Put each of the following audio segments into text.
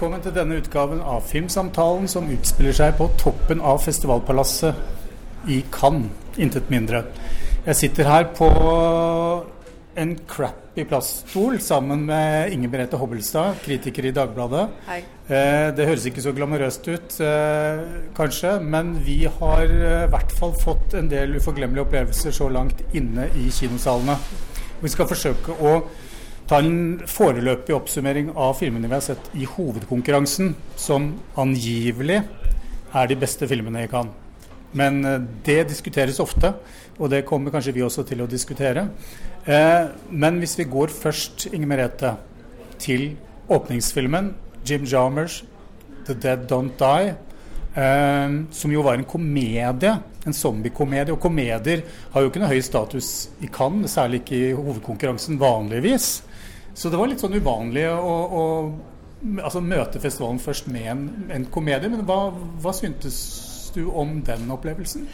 velkommen til denne utgaven av Filmsamtalen som utspiller seg på toppen av festivalpalasset i Cannes, intet mindre. Jeg sitter her på en crappy plaststol sammen med Inger Merete Hobbelstad, kritiker i Dagbladet. Hei. Eh, det høres ikke så glamorøst ut, eh, kanskje, men vi har eh, i hvert fall fått en del uforglemmelige opplevelser så langt inne i kinosalene. Vi skal forsøke å ta en foreløpig oppsummering av filmene vi har sett i hovedkonkurransen, som angivelig er de beste filmene i Cannes. Men eh, det diskuteres ofte, og det kommer kanskje vi også til å diskutere. Eh, men hvis vi går først, Inger Merete, til åpningsfilmen, Jim Jarmers 'The Dead Don't Die', eh, som jo var en komedie, en zombiekomedie. Og komedier har jo ikke noe høy status i Cannes, særlig ikke i hovedkonkurransen vanligvis. Så det var litt sånn uvanlig å, å altså, møte festivalen først med en, en komedie. Men hva, hva syntes du om den opplevelsen?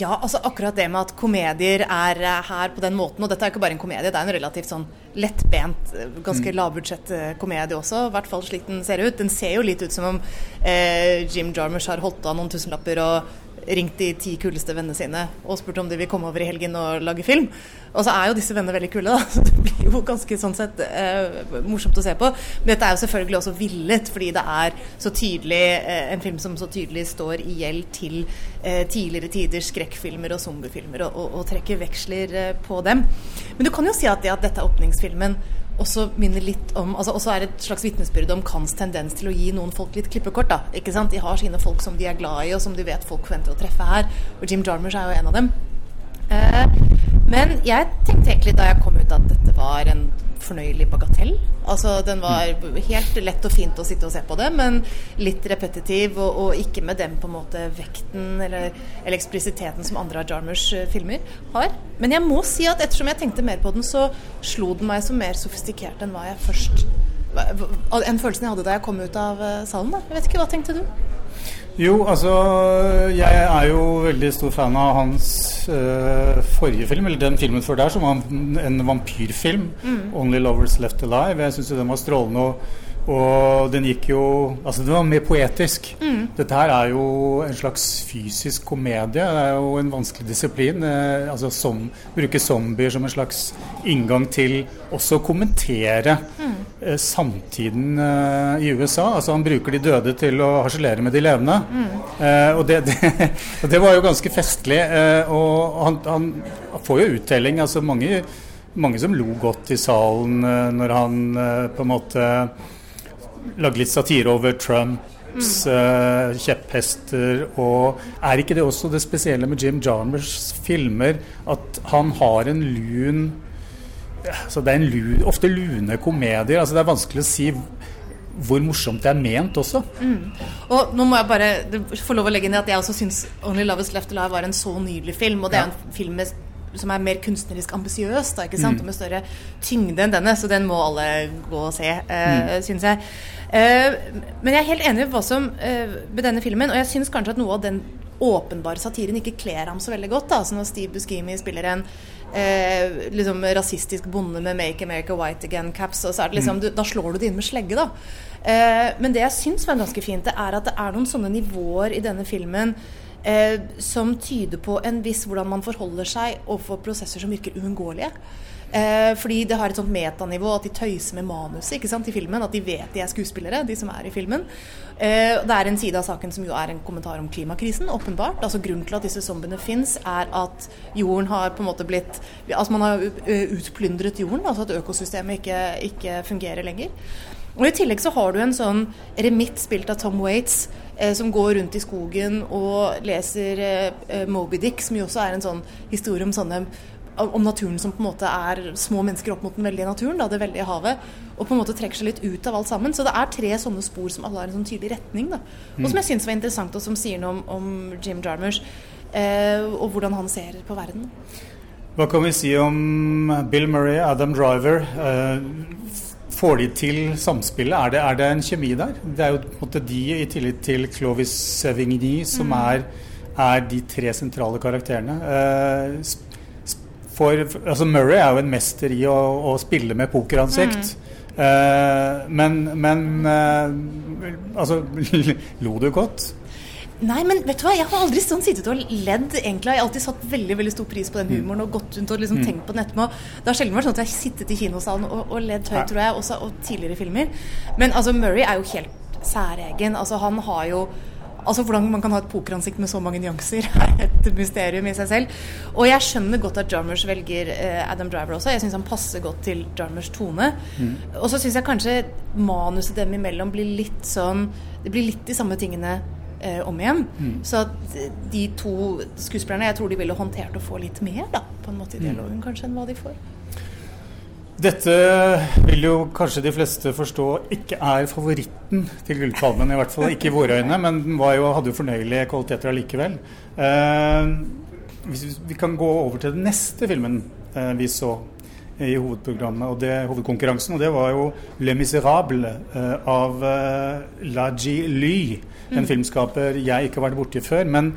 Ja, altså akkurat det med at komedier er eh, her på den måten, og dette er ikke bare en komedie, det er en relativt sånn lettbent, eh, ganske lavbudsjett eh, komedie også, i hvert fall slik den ser ut. Den ser jo litt ut som om eh, Jim Jarmusch har holdt av noen tusenlapper og ringt de ti kuleste vennene sine og spurt om de vil komme over i helgen og lage film. Og så er jo disse vennene veldig kule, da. så det blir jo ganske sånn sett eh, morsomt å se på. Men dette er jo selvfølgelig også villet, fordi det er så tydelig eh, en film som så tydelig står i gjeld til eh, tidligere tiders skrekkfilmer og zombiefilmer, og, og, og trekker veksler eh, på dem. Men du kan jo si at, det, at dette er åpningsfilmen også minner litt om altså også er et slags vitnesbyrd om Kans tendens til å gi noen folk litt klippekort. da, ikke sant? De har sine folk som de er glad i, og som de vet folk forventer å treffe her. Og Jim Jarmers er jo en av dem. Eh, men jeg tenkte egentlig da jeg kom ut at dette var en fornøyelig bagatell. Altså Den var helt lett og fint å sitte og se på det, men litt repetitiv, og, og ikke med den på en måte vekten eller, eksplisiteten som andre av Jarmers eh, filmer har. Men jeg må si at ettersom jeg tenkte mer på den, så slo den meg som mer sofistikert enn hva jeg først enn følelsen jeg hadde da jeg kom ut av eh, salen. Da. Jeg vet ikke, Hva tenkte du? Jo, altså Jeg er jo veldig stor fan av hans uh, forrige film, eller den filmen før der, som var en vampyrfilm. Mm. 'Only Lovers Left Alive'. Jeg syns den var strålende. Og, og, den gikk jo Altså, den var mer poetisk. Mm. Dette her er jo en slags fysisk komedie. Det er jo en vanskelig disiplin. Eh, altså som, Bruke zombier som en slags inngang til også å kommentere. Mm Eh, samtiden eh, i USA. Altså Han bruker de døde til å harselere med de levende. Mm. Uh, og, det, det, det, var jo ganske festlig. Uh, og han, han, får jo uttelling. Altså mange, mange som lo godt i salen når han på en måte lagde litt satire over Trumps mm. kjepphester. Og er ikke det også det spesielle med Jim Jarmers filmer, at han har en lun så det er lun, ofte lune komedier. altså Det er vanskelig å si hvor morsomt det er ment også. Mm. Og nå må jeg bare få lov å legge ned at jeg også syns 'Only Love Is Left Alive' var en så nydelig film. Og det er en film med, som er mer kunstnerisk ambisiøs, ikke sant? Mm. og med større tyngde enn denne. Så den må alle gå og se, uh, mm. syns jeg. Uh, men jeg er helt enig med, hva som, uh, med denne filmen, og jeg syns kanskje at noe av den åpenbare satiren ikke kler ham så veldig godt. da, så Når Steve Buscemi spiller en eh, liksom rasistisk bonde med 'Make America White Again'-caps. og så er det liksom, mm. du, Da slår du det inn med slegge, da. Eh, men det jeg syns var ganske fint, det er at det er noen sånne nivåer i denne filmen eh, som tyder på en viss hvordan man forholder seg overfor prosesser som virker uunngåelige. Eh, fordi det har et sånt metanivå at de tøyser med manuset ikke sant, i filmen. At de vet de er skuespillere, de som er i filmen. Eh, det er en side av saken som jo er en kommentar om klimakrisen, åpenbart. Altså Grunnen til at disse zombiene fins, er at jorden har på en måte blitt Altså man har utplyndret jorden, altså at økosystemet ikke, ikke fungerer lenger. Og I tillegg så har du en sånn remitt spilt av Tom Waits, eh, som går rundt i skogen og leser eh, Moby Dick, som jo også er en sånn historie om sånne om naturen som på en måte er små mennesker opp mot den veldige naturen, da, det veldige havet, og på en måte trekker seg litt ut av alt sammen. Så det er tre sånne spor som alle har en sånn tydelig retning. Da. Og som mm. jeg syns var interessant, og som sier noe om, om Jim Jarmers, eh, og hvordan han ser på verden. Hva kan vi si om Bill Murray, Adam Driver? Eh, får de til samspillet? Er det, er det, en kjemi der? Det er jo på en måte de, i tillit til Clovis Sevigny, som mm. er, er, de tre sentrale karakterene. Eh, for altså Murray er jo en mester i å, å spille med pokeransikt. Mm. Uh, men, men uh, altså Lo du godt? Nei, men vet du hva, jeg har aldri sånn sittet og ledd, egentlig. Jeg har alltid satt veldig veldig stor pris på den mm. humoren og gått rundt og liksom mm. tenkt på den etterpå. Det har sjelden vært sånn at jeg har sittet i kinosalen og, og ledd høyt, tror jeg, også og tidligere filmer. Men altså, Murray er jo helt særegen. Altså, han har jo Altså Hvordan man kan ha et pokeransikt med så mange nyanser, er et mysterium i seg selv. Og jeg skjønner godt at Jarmers velger eh, Adam Driver også. Jeg syns han passer godt til Jarmers tone. Mm. Og så syns jeg kanskje manuset dem imellom blir litt sånn Det blir litt de samme tingene eh, om igjen. Mm. Så de to skuespillerne jeg tror de ville håndtert å få litt mer da, på en måte i mm. dialogen kanskje enn hva de får. Dette vil jo kanskje de fleste forstå ikke er favoritten til Gullpalmen. I hvert fall ikke i våre øyne, men den jo, hadde jo fornøyelige kvaliteter allikevel. Eh, vi kan gå over til den neste filmen eh, vi så i hovedprogrammet og det, hovedkonkurransen. Og det var jo 'Le Miserable' eh, av eh, Laji Ly, en mm. filmskaper jeg ikke har vært borti før. men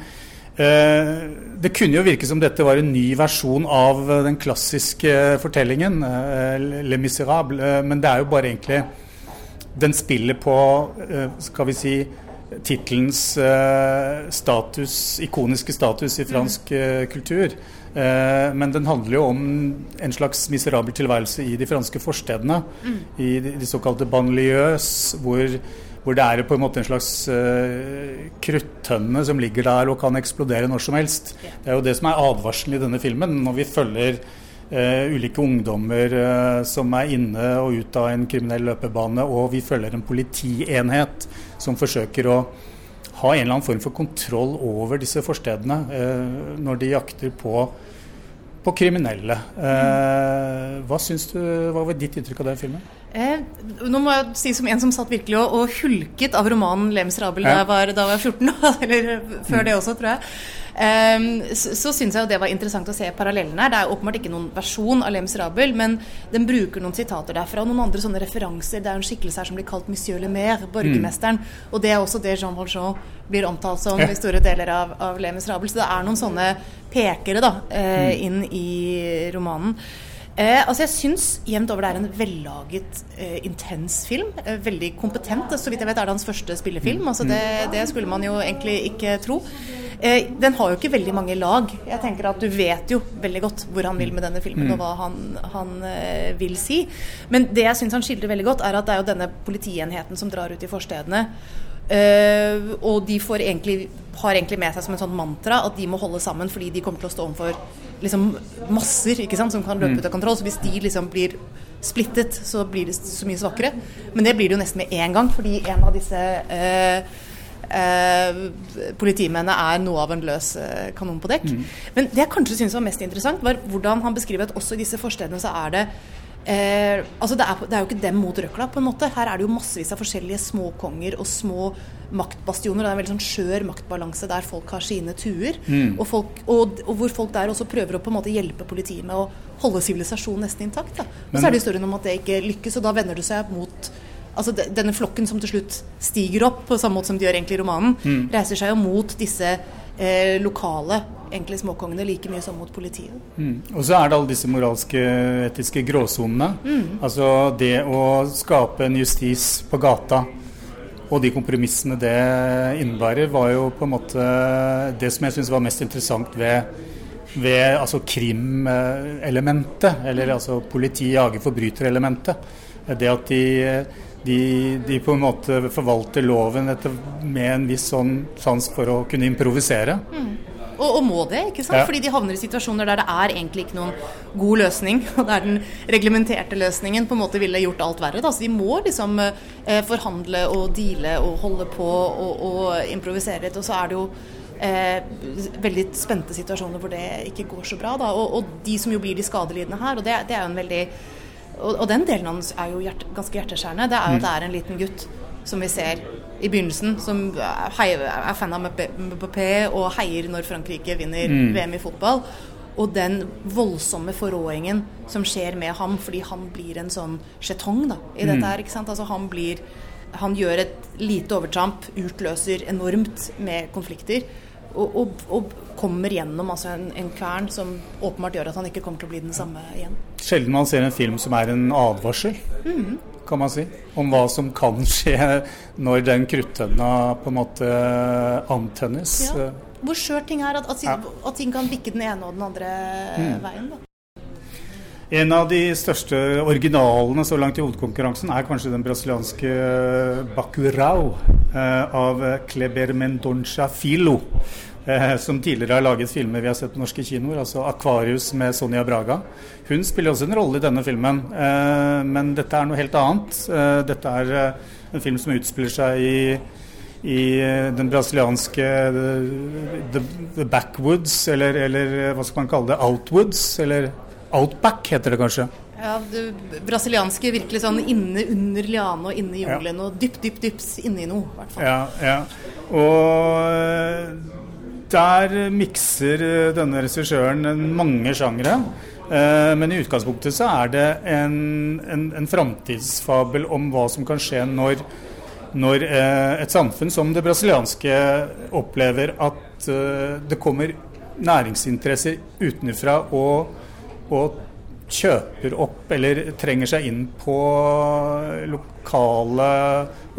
Eh, det kunne jo virke som dette var en ny versjon av den klassiske fortellingen, eh, 'Le Miserable', eh, men det er jo bare egentlig Den spiller på, skal vi si, tittelens status, ikoniske status i fransk kultur. Men den handler jo om en slags miserabel tilværelse i de franske forstedene. Mm. I de såkalte banlieues, hvor hvor det er på en måte en slags uh, kruttønne som ligger der og kan eksplodere når som helst. Det er jo det som er advarselen i denne filmen, når vi følger uh, ulike ungdommer uh, som er inne og ut av en kriminell løpebane, og vi følger en politienhet som forsøker å ha en eller annen form for kontroll over disse forstedene når de jakter på på kriminelle. Eh, hva, du, hva var ditt inntrykk av den filmen? Eh, nå må jeg si som en som satt virkelig og, og hulket av romanen 'Lems Rabel' ja. da, jeg var, da jeg var 14, eller før mm. det også, tror jeg. Um, så så syns jeg jo det var interessant å se parallellen her. Det er åpenbart ikke noen versjon av Lems Rabel, men den bruker noen sitater derfra og noen andre sånne referanser. Det er en skikkelse her som blir kalt Monsieur Le Maire, borgermesteren. Mm. Og det er også det Jean Valjean blir omtalt som i store deler av, av Lems Rabel. Så det er noen sånne pekere da, uh, inn i romanen. Eh, altså Jeg syns jevnt over det er en vellaget, eh, intens film. Eh, veldig kompetent. Så vidt jeg vet er det hans første spillefilm. Altså det, det skulle man jo egentlig ikke tro. Eh, den har jo ikke veldig mange lag. Jeg tenker at Du vet jo veldig godt hvor han vil med denne filmen, og hva han, han eh, vil si. Men det jeg syns han skildrer veldig godt, er at det er jo denne politienheten som drar ut i forstedene. Uh, og de egentlig, har egentlig med seg som en sånn mantra at de må holde sammen fordi de kommer til å stå overfor liksom, masser som kan løpe mm. ut av kontroll. Så hvis de liksom blir splittet, så blir det så mye svakere. Men det blir det jo nesten med en gang, fordi en av disse uh, uh, politimennene er noe av en løs kanon på dekk. Mm. Men det jeg kanskje syntes var mest interessant, var hvordan han beskriver at også i disse forstedene så er det Eh, altså det er, det, er, jo ikke dem mot røkla, på en måte. Her er det jo massevis av forskjellige småkonger og små maktbastioner. Det er en veldig sånn skjør maktbalanse der folk har sine tuer. Mm. Og, folk, og, og, hvor folk der også prøver å på en måte hjelpe politiet med å holde sivilisasjonen nesten intakt. Da. Og så er det historien om at det ikke lykkes, og da vender du seg mot altså Denne flokken som til slutt stiger opp, på samme måte som de gjør egentlig i romanen, mm. reiser seg jo mot disse eh, lokale egentlig småkongene like mye som mot politiet. Mm. Og så er det alle disse moralske, etiske gråsonene. Mm. Altså det å skape en justis på gata og de kompromissene det innebærer, var jo på en måte det som jeg syns var mest interessant ved, ved altså krimelementet, eller altså politi jager forbryter-elementet. Det at de de, de, på en måte forvalter loven etter, med en viss sånn sans for å kunne improvisere. Mm. Og, og, må det, ikke sant? Ja. Fordi de havner i situasjoner der det er egentlig ikke noen god løsning. Og der den reglementerte løsningen på en måte ville gjort alt verre. Da. Så de må liksom eh, forhandle og deale og holde på og, og improvisere litt. Og så er det jo eh, veldig spente situasjoner hvor det ikke går så bra. Da. Og, og de som jo blir de skadelidende her. Og det, det er jo en veldig og, og, den delen hans er jo hjert, ganske hjerteskjærende. Det er jo at det er en liten gutt som vi ser i begynnelsen, som heier, er fan av Mbappé og heier når Frankrike vinner mm. VM i fotball. Og den voldsomme forråingen som skjer med ham fordi han blir en sånn jetong da, i dette mm. her. ikke sant? Altså han blir Han gjør et lite overtramp, utløser enormt med konflikter. Og, og, og, kommer gjennom altså en, en, kvern som åpenbart gjør at han ikke kommer til å bli den samme igjen. Sjelden man ser en film som er en advarsel. Mm. kan man si. Om hva som kan skje når den kruttønna på en måte antennes. Ja. Hvor skjørt ting er, at, at, at, ting kan bikke den ene og den andre mm. veien. da. En av de største originalene så langt i hovedkonkurransen er kanskje den brasilianske Bacurau eh, av Kleber Mendonça Filo. Eh, som tidligere har laget filmer vi har sett på norske kinoer, altså 'Akvarius' med Sonja Braga. Hun spiller også en rolle i denne filmen, eh, men dette er noe helt annet. Eh, dette er en film som utspiller seg i, i den brasilianske the, the, backwoods, eller, eller, hva skal man kalle det, outwoods, eller outback heter det kanskje. Ja, det brasilianske virkelig sånn inne under liane og inne i jungelen ja. og dypt, dypt, dypt inni noe, i hvert fall. Ja, ja. Og der mikser eh, denne regissøren mange sjangere. Eh, men i utgangspunktet så er det en, en, en framtidsfabel om hva som kan skje når, når eh, et samfunn som det brasilianske opplever at det kommer næringsinteresser utenfra og, og kjøper opp eller trenger seg inn på lokale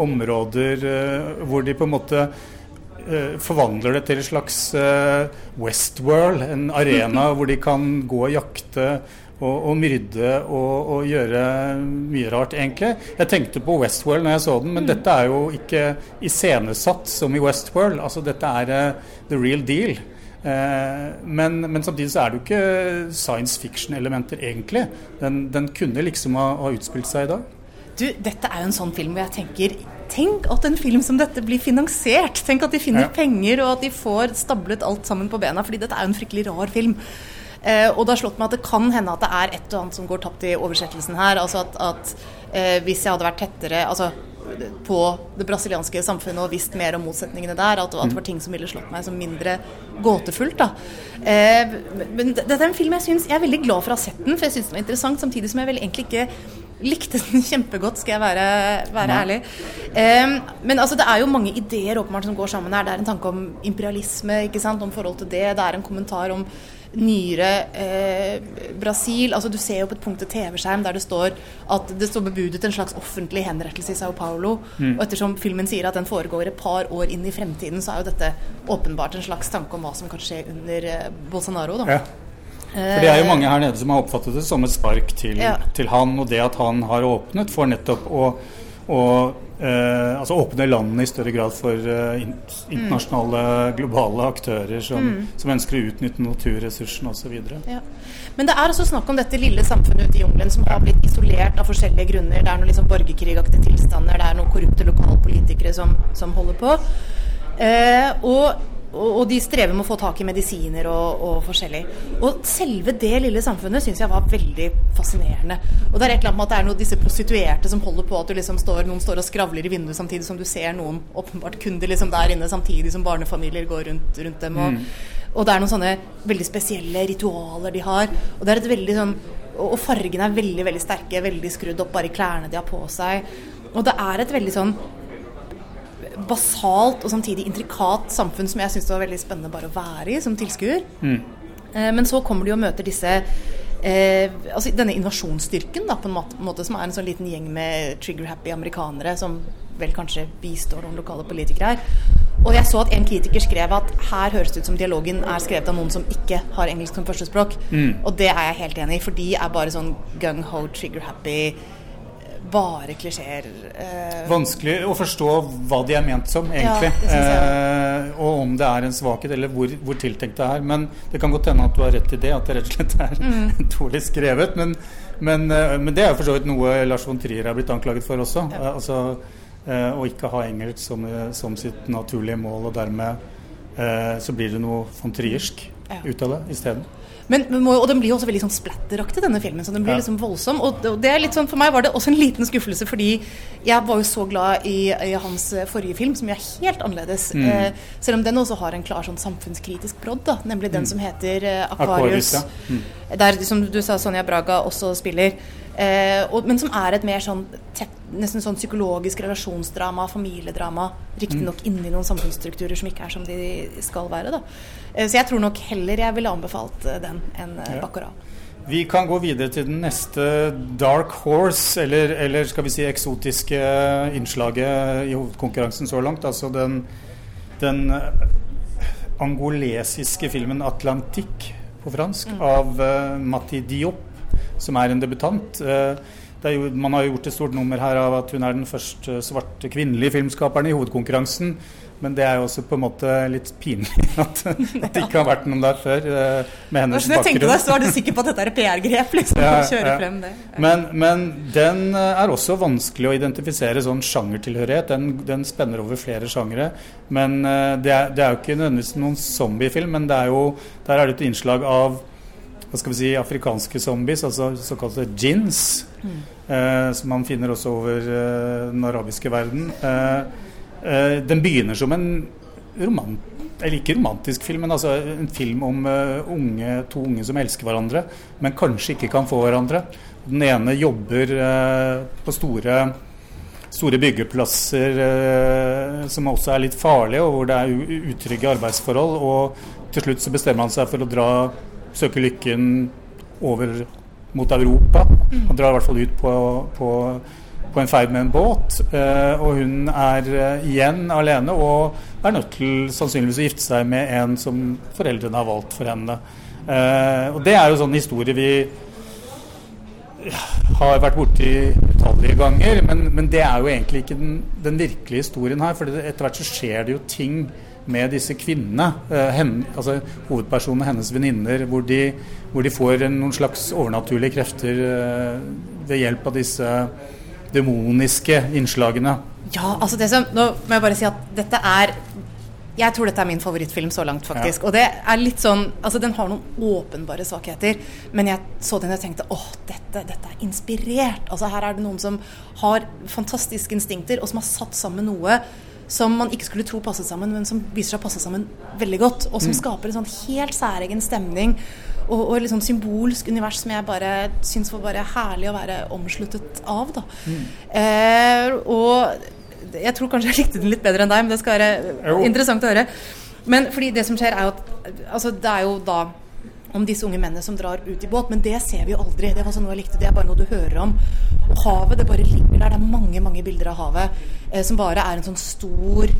områder hvor de på en måte Eh, forvandler det til et slags uh, Westworld, en arena hvor de kan gå og jakte og, og myrde og, og, gjøre mye rart, egentlig. Jeg tenkte på Westworld når jeg så den, men mm. dette er jo ikke iscenesatt som i Westworld. Altså dette er uh, the real deal. Uh, men, men, samtidig så er det jo ikke science fiction-elementer, egentlig. Den, den, kunne liksom ha, ha utspilt seg i dag. Du, dette er jo en sånn film hvor jeg tenker Tenk at en film som dette blir finansiert. Tenk at de finner ja. penger, og at de får stablet alt sammen på bena. fordi dette er jo en fryktelig rar film. Eh, og det har slått meg at det kan hende at det er et og annet som går tapt i oversettelsen her. Altså at, at eh, hvis jeg hadde vært tettere altså, på det brasilianske samfunnet og visst mer om motsetningene der, at, at det var ting som ville slått meg som mindre gåtefullt. da. Eh, men dette er en film jeg syns Jeg er veldig glad for å ha sett den, for jeg syns den var interessant, samtidig som jeg vel egentlig ikke likte den kjempegodt, skal jeg være, være ærlig. Um, men altså, det er jo mange ideer åpenbart som går sammen her. Det er en tanke om imperialisme, ikke sant? om forhold til det. Det er en kommentar om nyere eh, Brasil. altså Du ser jo på et punkt i TV-skjerm der det står at det står bebudet en slags offentlig henrettelse i Sao Paulo. Mm. Og ettersom filmen sier at den foregår et par år inn i fremtiden, så er jo dette åpenbart en slags tanke om hva som kan skje under eh, Bolsonaro. da. Ja. For det er jo mange her nede som har oppfattet det som et spark til, ja. til han, og det at han har åpnet for nettopp å, å eh, altså åpne landene i større grad for eh, internasjonale, globale aktører som, mm. som, ønsker å utnytte naturressursene osv. Ja. Men det er også snakk om dette lille samfunnet ute i jungelen som har blitt isolert av forskjellige grunner. Det er noen liksom borgerkrigaktige tilstander, det er noen korrupte lokalpolitikere som, som holder på. Eh, og og, de strever med å få tak i medisiner og, og forskjellig. Og selve det lille samfunnet syns jeg var veldig fascinerende. Og det er et eller annet med at det er noen disse prostituerte som holder på at liksom står, noen står og skravler i vinduet samtidig som du ser noen åpenbart kunder liksom der inne, samtidig som barnefamilier går rundt, rundt dem. Og, mm. og, det er noen sånne veldig spesielle ritualer de har. Og det er et veldig sånn og fargene er veldig veldig sterke, veldig skrudd opp bare i klærne de har på seg. Og det er et veldig sånn basalt og samtidig intrikat samfunn som jeg syns var veldig spennende bare å være i som tilskuer. Mm. Eh, men så kommer de og møter disse eh, altså denne invasjonsstyrken, da, på en måte, måte, som er en sånn liten gjeng med trigger-happy amerikanere som vel kanskje bistår noen lokale politikere her. Og jeg så at en kritiker skrev at her høres det ut som dialogen er skrevet av noen som ikke har engelsk som førstespråk. Mm. Og det er jeg helt enig i, for de er bare sånn gung-ho, trigger-happy bare klisjeer. Eh. Vanskelig å forstå hva de er ment som, egentlig. Ja, eh, og om det er en svakhet, eller hvor, hvor, tiltenkt det er. Men det kan godt hende at du har rett i det, at det rett og slett er mm. dårlig skrevet. Men, men, eh, men, det er jo for så vidt noe Lars von Trier er blitt anklaget for også. Ja. Eh, altså, eh, å ikke ha engelsk som, som, sitt naturlige mål, og dermed eh, så blir det noe von Triersk ja. ut av det isteden. Men, og den blir jo også veldig sånn splatteraktig, denne filmen. så den blir ja. liksom voldsom. Og det er litt sånn, For meg var det også en liten skuffelse, fordi jeg var jo så glad i, i hans eh, forrige film, som jo er helt annerledes. Mm. Eh, selv om den også har en klar sånn samfunnskritisk brodd, da, nemlig den mm. som heter eh, Aquarius. Aquarius ja. mm. Der, som du sa, Sonja Braga også spiller. Eh, og, men som er et mer sånn tett, nesten sånn psykologisk relasjonsdrama, familiedrama. Riktignok mm. inni noen samfunnsstrukturer som ikke er som de skal være. Da. Eh, så jeg tror nok heller jeg ville anbefalt eh, den enn eh, ja. Baccarat. Vi kan gå videre til den neste Dark Horse, eller, eller skal vi si eksotiske innslaget i hovedkonkurransen så langt. Altså den, den angolesiske filmen 'Atlantique' på fransk mm. av uh, Mati Diop, som er en debutant. Uh, jo, man har gjort et stort nummer her av at hun er den første svarte kvinnelige filmskaperen i hovedkonkurransen. Men det er jo også på en måte litt pinlig at, at det ikke har vært noen der før. Eh, med hennes bakgrunn. Tenker deg, så er du sikker på at dette er PR-grep? liksom, ja, å kjøre ja. frem det. Men, men, den eh, er også vanskelig å identifisere sånn sjangertilhørighet. Den, den spenner over flere sjangere. Men eh, det er, det er, jo ikke nødvendigvis noen zombiefilm, men er jo, der er det et innslag av hva skal vi si, afrikanske zombies, altså såkalte gins. mm. Eh, som man finner også over eh, den arabiske verden. Eh, den begynner som en romant, eller ikke romantisk film, men altså en film om unge, to unge som elsker hverandre, men kanskje ikke kan få hverandre. Den ene jobber på store, store byggeplasser som også er litt farlige, og hvor det er utrygge arbeidsforhold. Og til slutt så bestemmer han seg for å dra, søke lykken over mot Europa. Han drar i hvert fall ut på, på på en ferd med en båt. Eh, og hun er eh, igjen alene og er nødt til sannsynligvis å gifte seg med en som foreldrene har valgt for henne. Eh, og det er jo sånn historie vi har vært borti utallige ganger, men, men, det er jo egentlig ikke den, den virkelige historien her. For etter hvert så skjer det jo ting med disse kvinnene, eh, henne, altså hovedpersonene, hennes venninner, hvor, hvor, de får noen slags overnaturlige krefter eh, ved hjelp av disse demoniske innslagene. Ja, altså det som, Nå må jeg bare si at dette er jeg tror dette er min favorittfilm så langt, faktisk. Ja. Og det er litt sånn Altså, den har noen åpenbare svakheter, men jeg så den og tenkte åh, dette, dette, er inspirert. Altså, her er det noen som har fantastiske instinkter, og som har satt sammen noe som man ikke skulle tro passet sammen, men som viser seg å passe sammen veldig godt. Og som mm. skaper en sånn helt særegen stemning og, og liksom symbolsk univers som jeg bare syns var bare herlig å være omsluttet av. Da. Mm. Eh, og jeg tror kanskje jeg likte den litt bedre enn deg, men det skal være jo. interessant å høre. Men fordi det som skjer, er jo at altså, det er jo da om disse unge mennene som drar ut i båt, men det ser vi jo aldri. Det var sånn noe jeg likte, det er bare noe du hører om. Havet, det bare ligger der. Det er mange mange bilder av havet som bare er en sånn stor,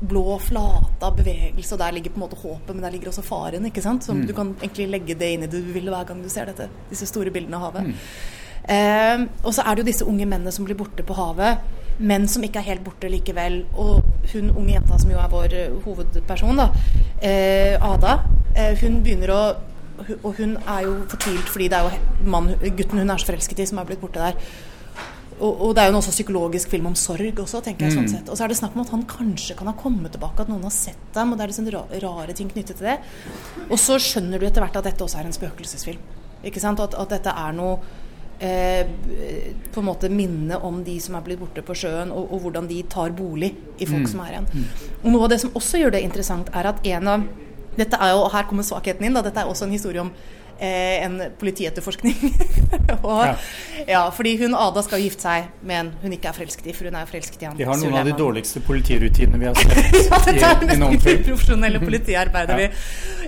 blå flate av bevegelse. Og der ligger på en måte håpet, men der ligger også faren. ikke sant? Så mm. du kan egentlig legge det inn i det du vil hver gang du ser dette, disse store bildene av havet. Mm. Eh, og så er det jo disse unge mennene som blir borte på havet, men som ikke er helt borte likevel. Og hun unge jenta som jo er vår uh, hovedperson, da, eh, Ada, eh, hun begynner å og hun er jo fortvilt fordi det er jo mann, gutten hun er så forelsket i, som er blitt borte der. Og, og, det er jo en også psykologisk film om sorg også, tenker jeg. sånn mm. sett. Og så er det snakk om at han kanskje kan ha kommet tilbake, at noen har sett dem. Og det er liksom rare ting knyttet til det. Og så skjønner du etter hvert at dette også er en spøkelsesfilm. Ikke sant? At, at dette er noe eh, på en måte minne om de som er blitt borte på sjøen, og, og hvordan de tar bolig i folk mm. som er igjen. Mm. Og noe av det som også gjør det interessant, er at en av dette er jo, og Her kommer svakheten inn. Da. Dette er også en historie om en politietterforskning. og, ja. ja. fordi hun Ada skal gifte seg med en hun ikke er forelsket i, for hun er forelsket i han. De har noen av de dårligste politirutinene vi har sett ja, dette er i, i profesjonelle politiarbeider ja.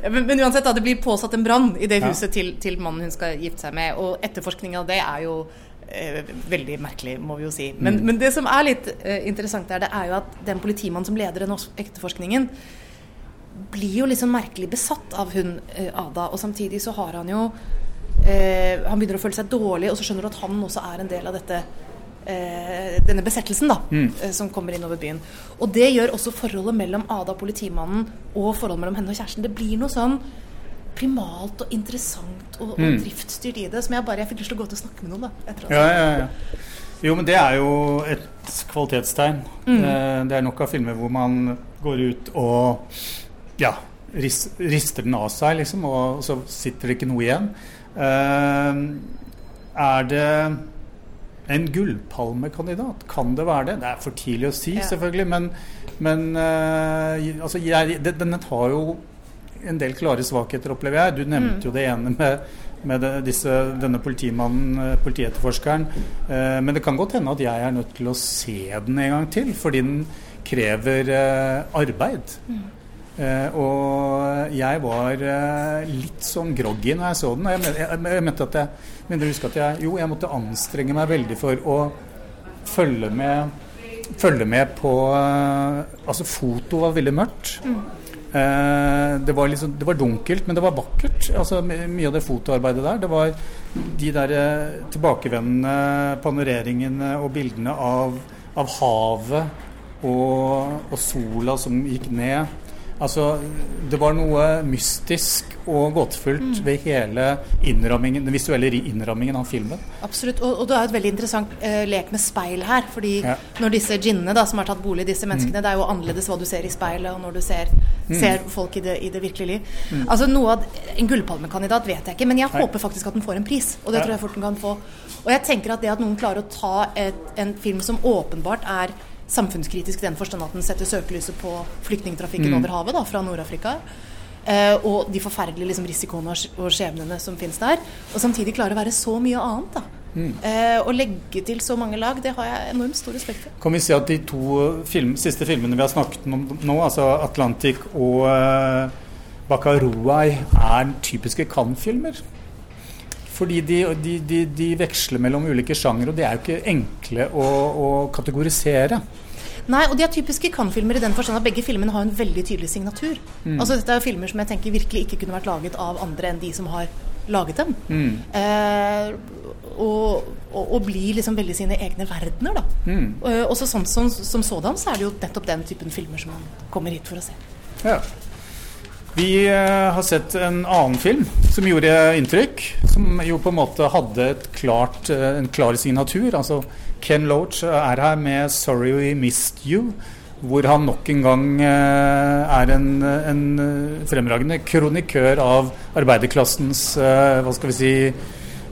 men, men, uansett, da, det blir påsatt en brann i det huset til, til mannen hun skal gifte seg med. Og etterforskning av det er jo eh, veldig merkelig, må vi jo si. Men, mm. men det som er litt eh, interessant der, det er jo at den politimannen som leder den etterforskningen, blir jo liksom merkelig besatt av hun eh, Ada. Og samtidig så har han jo eh, Han begynner å føle seg dårlig, og så skjønner du at han også er en del av dette eh, denne besettelsen da, mm. eh, som kommer inn over byen. Og det gjør også forholdet mellom Ada, politimannen, og forholdet mellom henne og kjæresten. Det blir noe sånn primalt og interessant og, og mm. driftsstyrt i det som jeg bare jeg fikk lyst til å gå til å snakke med noen. da etter ja, ja, ja. Jo, men det er jo et kvalitetstegn. Mm. Eh, det er nok av filmer hvor man går ut og ja, rister den av seg, liksom, og så sitter det ikke noe igjen. Uh, er det en gullpalmekandidat? Kan det være det? Det er for tidlig å si, ja. selvfølgelig. Men, men uh, altså, jeg, det, den har jo en del klare svakheter, opplever jeg. Du nevnte mm. jo det ene med, med det, disse, denne politimannen, eh, politietterforskeren. Uh, men det kan godt hende at jeg er nødt til å se den en gang til, fordi den krever arbeid. Mm. Eh, og jeg var eh, litt sånn groggy når jeg så den. Og jeg, jeg, jeg mente at jeg, mener å huske at jeg, jo, jeg måtte anstrenge meg veldig for å følge med, følge med på eh, Altså, foto var veldig mørkt. Mm. Eh, det, var liksom, det var dunkelt, men det var vakkert. Altså, mye av det fotoarbeidet der. Det var de der tilbakevendende panoreringene og bildene av, av havet og, og sola som gikk ned. Altså, det var noe mystisk og gåtefullt mm. ved hele innrammingen, den visuelle innrammingen av filmen. Absolutt. Og, og det er et veldig interessant uh, lek med speil her. fordi ja. når disse djinnene som har tatt bolig i disse menneskene, mm. det er jo annerledes hva du ser i speilet, og når du ser, mm. ser folk i det, i det, virkelige liv. Mm. Altså noe av, En gullpalmekandidat vet jeg ikke, men jeg Nei. håper faktisk at den får en pris. Og det ja. tror jeg fort den kan få. Og jeg tenker at det at noen klarer å ta et, en film som åpenbart er samfunnskritisk i den forstand at den setter søkelyset på flyktningtrafikken mm. over havet da, fra Nord-Afrika. Uh, og de forferdelige liksom, risikoene og skjebnene som finnes der. Og samtidig klare å være så mye annet. da. Mm. Uh, å legge til så mange lag, det har jeg enormt stor respekt for. Kan vi si at de to film, siste filmene vi har snakket om nå, altså 'Atlantic' og uh, 'Bakaruai', er typiske Cannes-filmer? Fordi de, de, de, de, veksler mellom ulike sjangere, og de er jo ikke enkle å, å kategorisere. Nei, og de er typiske Cannes-filmer i den forstand at begge filmene har en veldig tydelig signatur. Mm. Altså Dette er filmer som jeg tenker virkelig ikke kunne vært laget av andre enn de som har laget dem. Mm. Eh, og, og, og, bli liksom veldig sine egne verdener, da. Mm. Eh, også som, som, som, sådan så er det jo nettopp den typen filmer som man kommer hit for å se. Ja. Vi eh, har sett en annen film som gjorde inntrykk. Som jo på en måte hadde klart, eh, en klar signatur. Altså Ken Loach er her med 'Sorry We Missed You'. Hvor han nok en gang eh, er en, en fremragende kronikør av arbeiderklassens hva skal vi si,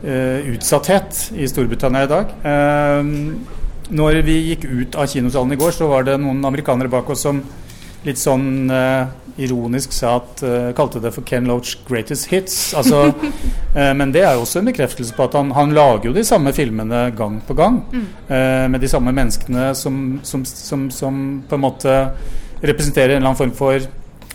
utsatthet i Storbritannia i dag. Når vi gikk ut av kinosalen i går, så var det noen amerikanere bak oss som litt sånn ironisk sa at, uh, kalte det for Ken Loach 'greatest hits'. Altså, uh, men det er jo også en bekreftelse på at han, han lager jo de samme filmene gang på gang. Mm. Uh, med de samme menneskene som, som, som, som, på en måte representerer en eller annen form for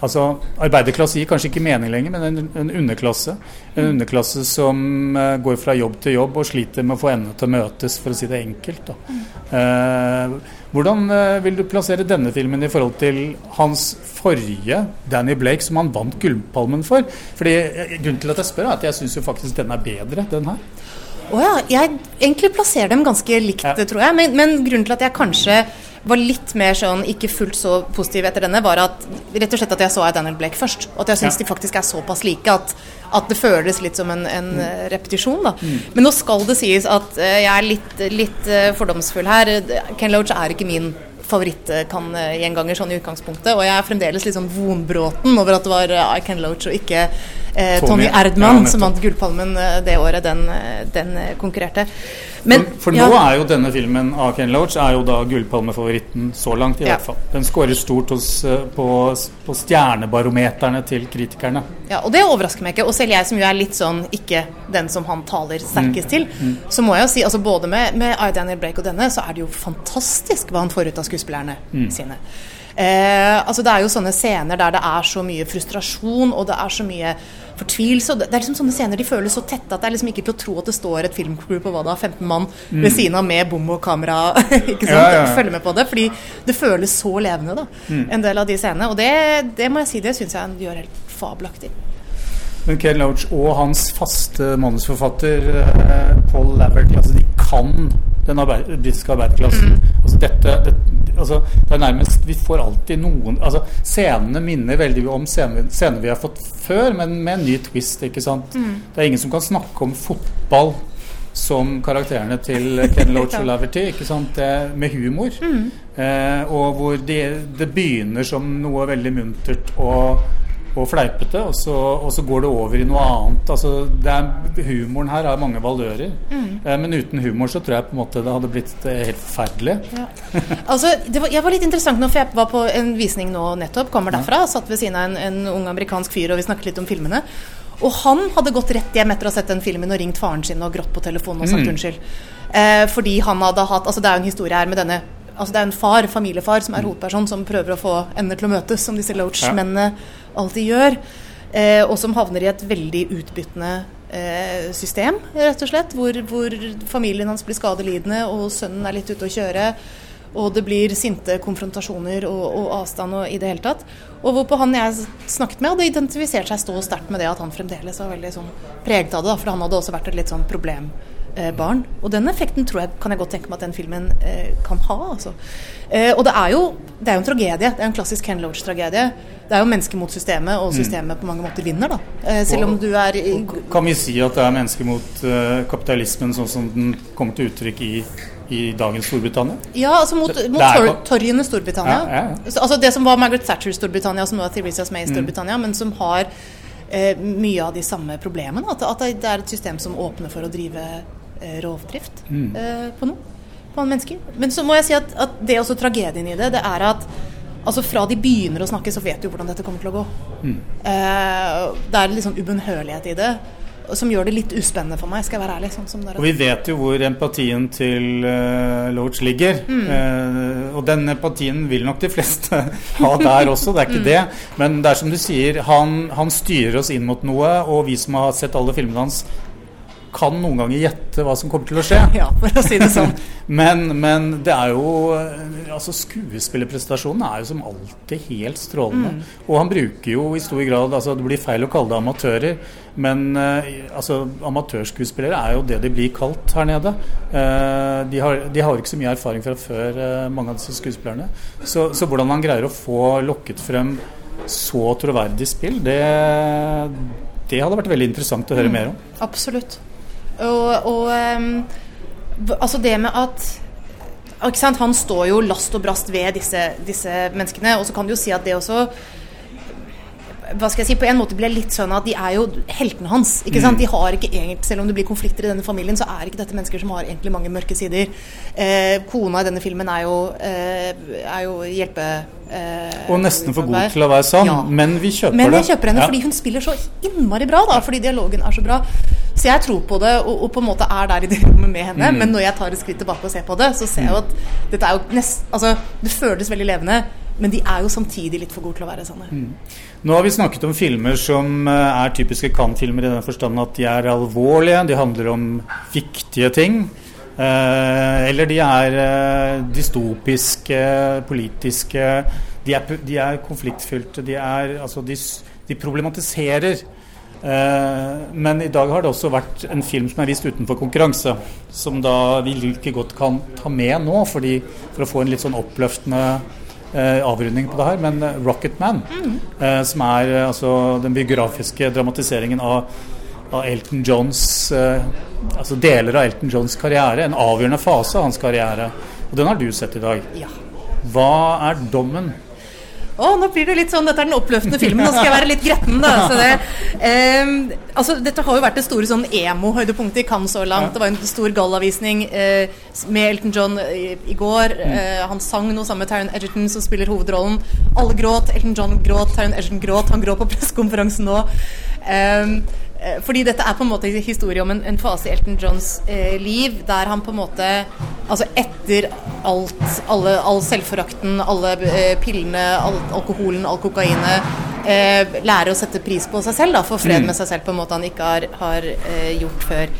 Altså, Arbeiderklasse gir kanskje ikke mening lenger, men en, en underklasse. En mm. underklasse som uh, går fra jobb til jobb og sliter med å få endene til å møtes, for å si det enkelt. da. Mm. Hvordan uh, vil du plassere denne filmen i forhold til hans forrige, Danny Blake, som han vant Gullpalmen for? Fordi Grunnen til at jeg spør, er at jeg syns faktisk den er bedre, den her. Å oh ja. Jeg egentlig plasserer dem ganske likt, ja. tror jeg. Men, men grunnen til at jeg kanskje var litt mer sånn ikke fullt så positiv etter denne, var at rett og slett at jeg så Daniel Blake først. Og at jeg syns ja. de faktisk er såpass like at, at, det føles litt som en, en mm. repetisjon. da. Mm. Men nå skal det sies at uh, jeg er litt, litt uh, fordomsfull her. Ken Loach er ikke min favoritt-kan-gjenganger sånn i utgangspunktet. Og jeg er fremdeles litt sånn vonbråten over at det var Ken Loach og ikke eh, Tony Erdmann ja, som vant Gullpalmen eh, det året den, eh, den eh, konkurrerte. Men, for, for ja. nå er jo denne filmen av Ken Loach er jo da gullpalmefavoritten så langt, i ja. hvert fall. Den skårer stort hos, på, på, stjernebarometerne til kritikerne. Ja, og det overrasker meg ikke. Og selv jeg som jo er litt sånn ikke den som han taler sterkest mm. til, mm. så må jeg jo si, altså både med, med I. Daniel Blake og denne, så er det jo fantastisk hva han får ut av skuespillerne mm. sine. Eh, altså Det er jo sånne scener der det er så mye frustrasjon og det er så mye fortvilelse. Det er liksom sånne scener de føles så tette at det er liksom ikke til å tro at det står et filmcrew på hva da, 15 mann mm. ved siden av med bom og kamera ikke sant, ja, ja, ja. følge med på det. Fordi det føles så levende, da, mm. en del av de scenene. Og det, det må jeg si, det syns jeg gjør helt fabelaktig. Men Ken Loach og hans faste manusforfatter eh, Paul Laverty, altså de kan den britiske arbeiderklassen. Mm. Altså dette, det, altså, det er nærmest Vi får alltid noen altså Scenene minner veldig om scener, scener vi har fått før, men med en ny twist. ikke sant? Mm. Det er ingen som kan snakke om fotball som karakterene til Ken Loach og Laverty, ikke sant? Med humor. Mm. Eh, og hvor det, det begynner som noe veldig muntert og og fleipete, og så, og så, går det over i noe annet. Altså, er, humoren her har mange valører. Mm. Eh, men uten humor så tror jeg på en måte det hadde blitt eh, helt forferdelig. Ja. altså, var, jeg var litt interessant nå, for jeg var på en visning nå nettopp. Kommer derfra. Ja. Satt ved siden av en, en ung amerikansk fyr, og vi snakket litt om filmene. Og han hadde gått rett hjem etter å ha sett den filmen og ringt faren sin og grått på telefonen og sagt mm. unnskyld. Eh, fordi han hadde hatt Altså, det er jo en historie her med denne Altså det er en far, familiefar, som er hovedperson, som prøver å få endene til å møtes, som disse Loach-mennene alltid gjør. Eh, og som havner i et veldig utbyttende eh, system, rett og slett. Hvor, hvor familien hans blir skadelidende, og sønnen er litt ute å kjøre. Og det blir sinte konfrontasjoner og, og avstand og i det hele tatt. Og hvorpå han jeg snakket med, hadde identifisert seg stå sterkt med det at han fremdeles var veldig sånn preget av det. For han hadde også vært et litt sånn problembarn. og den effekten tror jeg, kan jeg godt tenke meg at den filmen eh, kan ha. Altså. Eh, og det er, jo, det er jo en tragedie. Det er en klassisk Ken Loach-tragedie. Det er jo mennesker mot systemet, og systemet på mange måter vinner, da. Eh, selv om du er i, Kan vi si at det er mennesker mot eh, kapitalismen sånn som den kommer til uttrykk i, i dagens Storbritannia? Ja, altså mot, mot tor torgene Storbritannia. Ja, ja, ja. Altså det som var Margaret Thatcher Storbritannia, som nå er Theresa May i Mm. Storbritannia, men som har eh, mye av de samme problemene. At, at det er et system som åpner for å drive eh, rovdrift Mm. eh, på noe. På andre mennesker. Men så må jeg si at, at det er også tragedien i det, det er at Altså Fra de begynner å snakke, så vet de jo hvordan dette kommer til å gå. Mm. Eh, det er litt sånn ubønnhørlighet i det, som gjør det litt uspennende for meg, skal jeg være ærlig. Sånn. Og vi vet jo hvor empatien til uh, Loach ligger. Mm. Uh, og den empatien vil nok de fleste ha der også, det er Mm. ikke det. Men det er som du sier, han, han styrer oss inn mot noe, og vi som har sett alle filmene hans, kan noen ganger gjette hva som kommer til å skje. Ja, for å si det sånn. Men, men det er jo Altså Skuespillerprestasjonen er jo som alltid helt strålende. Mm. Og han bruker jo i stor grad altså Det blir feil å kalle det amatører, men eh, altså amatørskuespillere er jo det de blir kalt her nede. Eh, de, har, de har ikke så mye erfaring fra før, eh, mange av disse skuespillerne. Så, så hvordan han greier å få lokket frem så troverdig spill, det, det hadde vært veldig interessant å høre mer om. Absolutt. Og, og ehm, altså det med at? Han står jo last og brast ved disse, disse menneskene. Og så kan du jo si at det også hva skal jeg si, på en måte blir litt sånn at de er jo heltene hans. ikke sant? De har ikke egentlig, Selv om det blir konflikter i denne familien, så er ikke dette mennesker som har egentlig mange mørke sider. Eh, kona i denne filmen er jo, eh, er jo hjelpe... Eh, Og nesten for god til å være sann, Ja. men vi kjøper Men det. jeg kjøper henne Ja. fordi hun spiller så innmari bra, da, fordi dialogen er så bra. Så jeg tror på det, og, og på en måte er der i det rommet med henne. Mm. Men når jeg tar et skritt tilbake og ser på det, så ser jeg jo at dette er jo nest, altså, det føles veldig levende. Men de er jo samtidig litt for gode til å være sanne. Nå har vi snakket om filmer som eh, er typiske kan-filmer i den forstand at de er alvorlige, de handler om viktige ting. Eh, eller de er eh, dystopiske, politiske. De er, de er konfliktfylte. De, er, altså, de, de problematiserer. Eh, men i dag har det også vært en film som er vist utenfor konkurranse. Som da vi like godt kan ta med nå, fordi, for å få en litt sånn oppløftende eh, avrunding på det her. Men eh, Rocketman, eh, som er altså, den biografiske dramatiseringen av, av Elton Johns eh, Altså deler av Elton Johns karriere. En avgjørende fase av hans karriere. Og den har du sett i dag. Ja. Hva er dommen? Å, nå blir det litt sånn, Dette er den oppløftende filmen. Nå skal jeg være litt gretten. da så det, ehm, altså, Dette har jo vært det store sånn emo-høydepunktet i Cannes så langt. Det var en stor gallavisning eh, med Elton John i, i går. Eh, han sang noe sammen med Taron Edgerton, som spiller hovedrollen. Alle gråt. Elton John gråt. Taron Edgerton gråt. Han gråt på pressekonferansen nå. Eh, fordi dette er på en måte historie om en, en fase i Elton Johns eh, liv der han på en måte Altså etter alt, alle, all selvforakten, alle eh, pillene, all, alkoholen, all kokainet eh, Lærer å sette pris på seg selv, da, få fred med seg selv på en måte han ikke har, har eh, gjort før.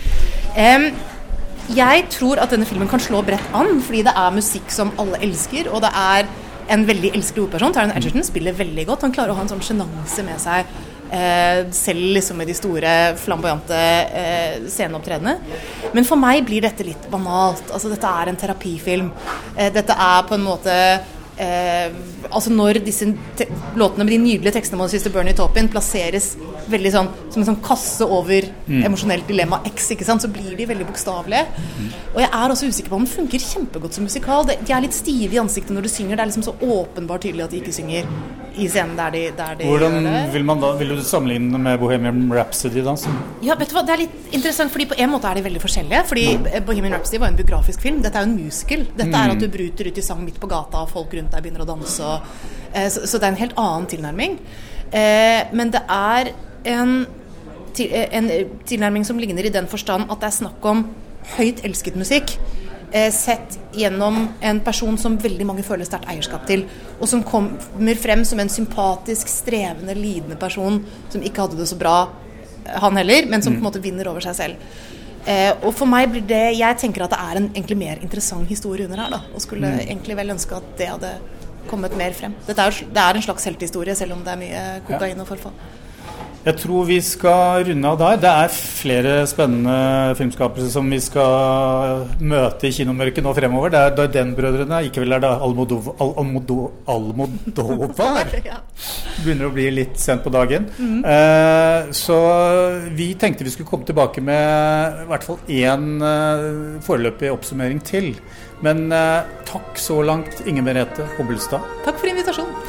Jeg tror at denne filmen kan slå bredt an, fordi det er musikk som alle elsker, og det er en veldig elskelig hovedperson. Taron Edgerton spiller veldig godt. Han klarer å ha en sånn sjenanse med seg, eh, selv liksom med de store, flamboyante eh, sceneopptredenene. Men for meg blir dette litt banalt. Altså, dette er en terapifilm. Eh, dette er på en måte Eh, altså Når disse te låtene med de nydelige tekstene om Sister Bernie Taupin plasseres veldig sånn som en sånn kasse over emosjonelt dilemma X, ikke sant, så blir de veldig bokstavelige. Og jeg er også usikker på om den funker kjempegodt som musikal. De er litt stive i ansiktet når du synger. Det er liksom så åpenbart tydelig at de ikke synger i scenen der de, der de Hvordan gjør det. vil, man da, vil du sammenligne med Bohemian Rhapsody? da? Som, Ja, vet du hva, Det er litt interessant, fordi på en måte er de veldig forskjellige. Fordi Bohemian Rhapsody var en biografisk film. Dette er jo en musical. Dette er at du bryter ut i sang midt på gata, og folk rundt deg begynner å danse. Og, eh, så, så det er en helt annen tilnærming. Eh, men det er en, til, eh, en tilnærming som ligner i den forstand at det er snakk om høyt elsket musikk. Eh, sett gjennom en person som veldig mange føler sterkt eierskap til, og som kommer frem som en sympatisk, strevende, lidende person som ikke hadde det så bra, eh, han heller, men som på en måte vinner over seg selv. Eh, og for meg blir det Jeg tenker at det er en egentlig mer interessant historie under her, da. Og skulle egentlig vel ønske at det hadde kommet mer frem. Er, det er en slags helthistorie, selv om det er mye kokain og forfall. Jeg tror vi skal runde av der. Det er flere spennende filmskapere som vi skal møte i kinomørket nå fremover. Det er Darden-brødrene, ikke vel er det Almodovar Al Almodo Almodovar? Begynner å bli litt sent på dagen. Eh, så vi tenkte vi skulle komme tilbake med i hvert fall én eh, foreløpig oppsummering til. Men eh, takk så langt, Inger Merete Hobbelstad. Takk for invitasjonen.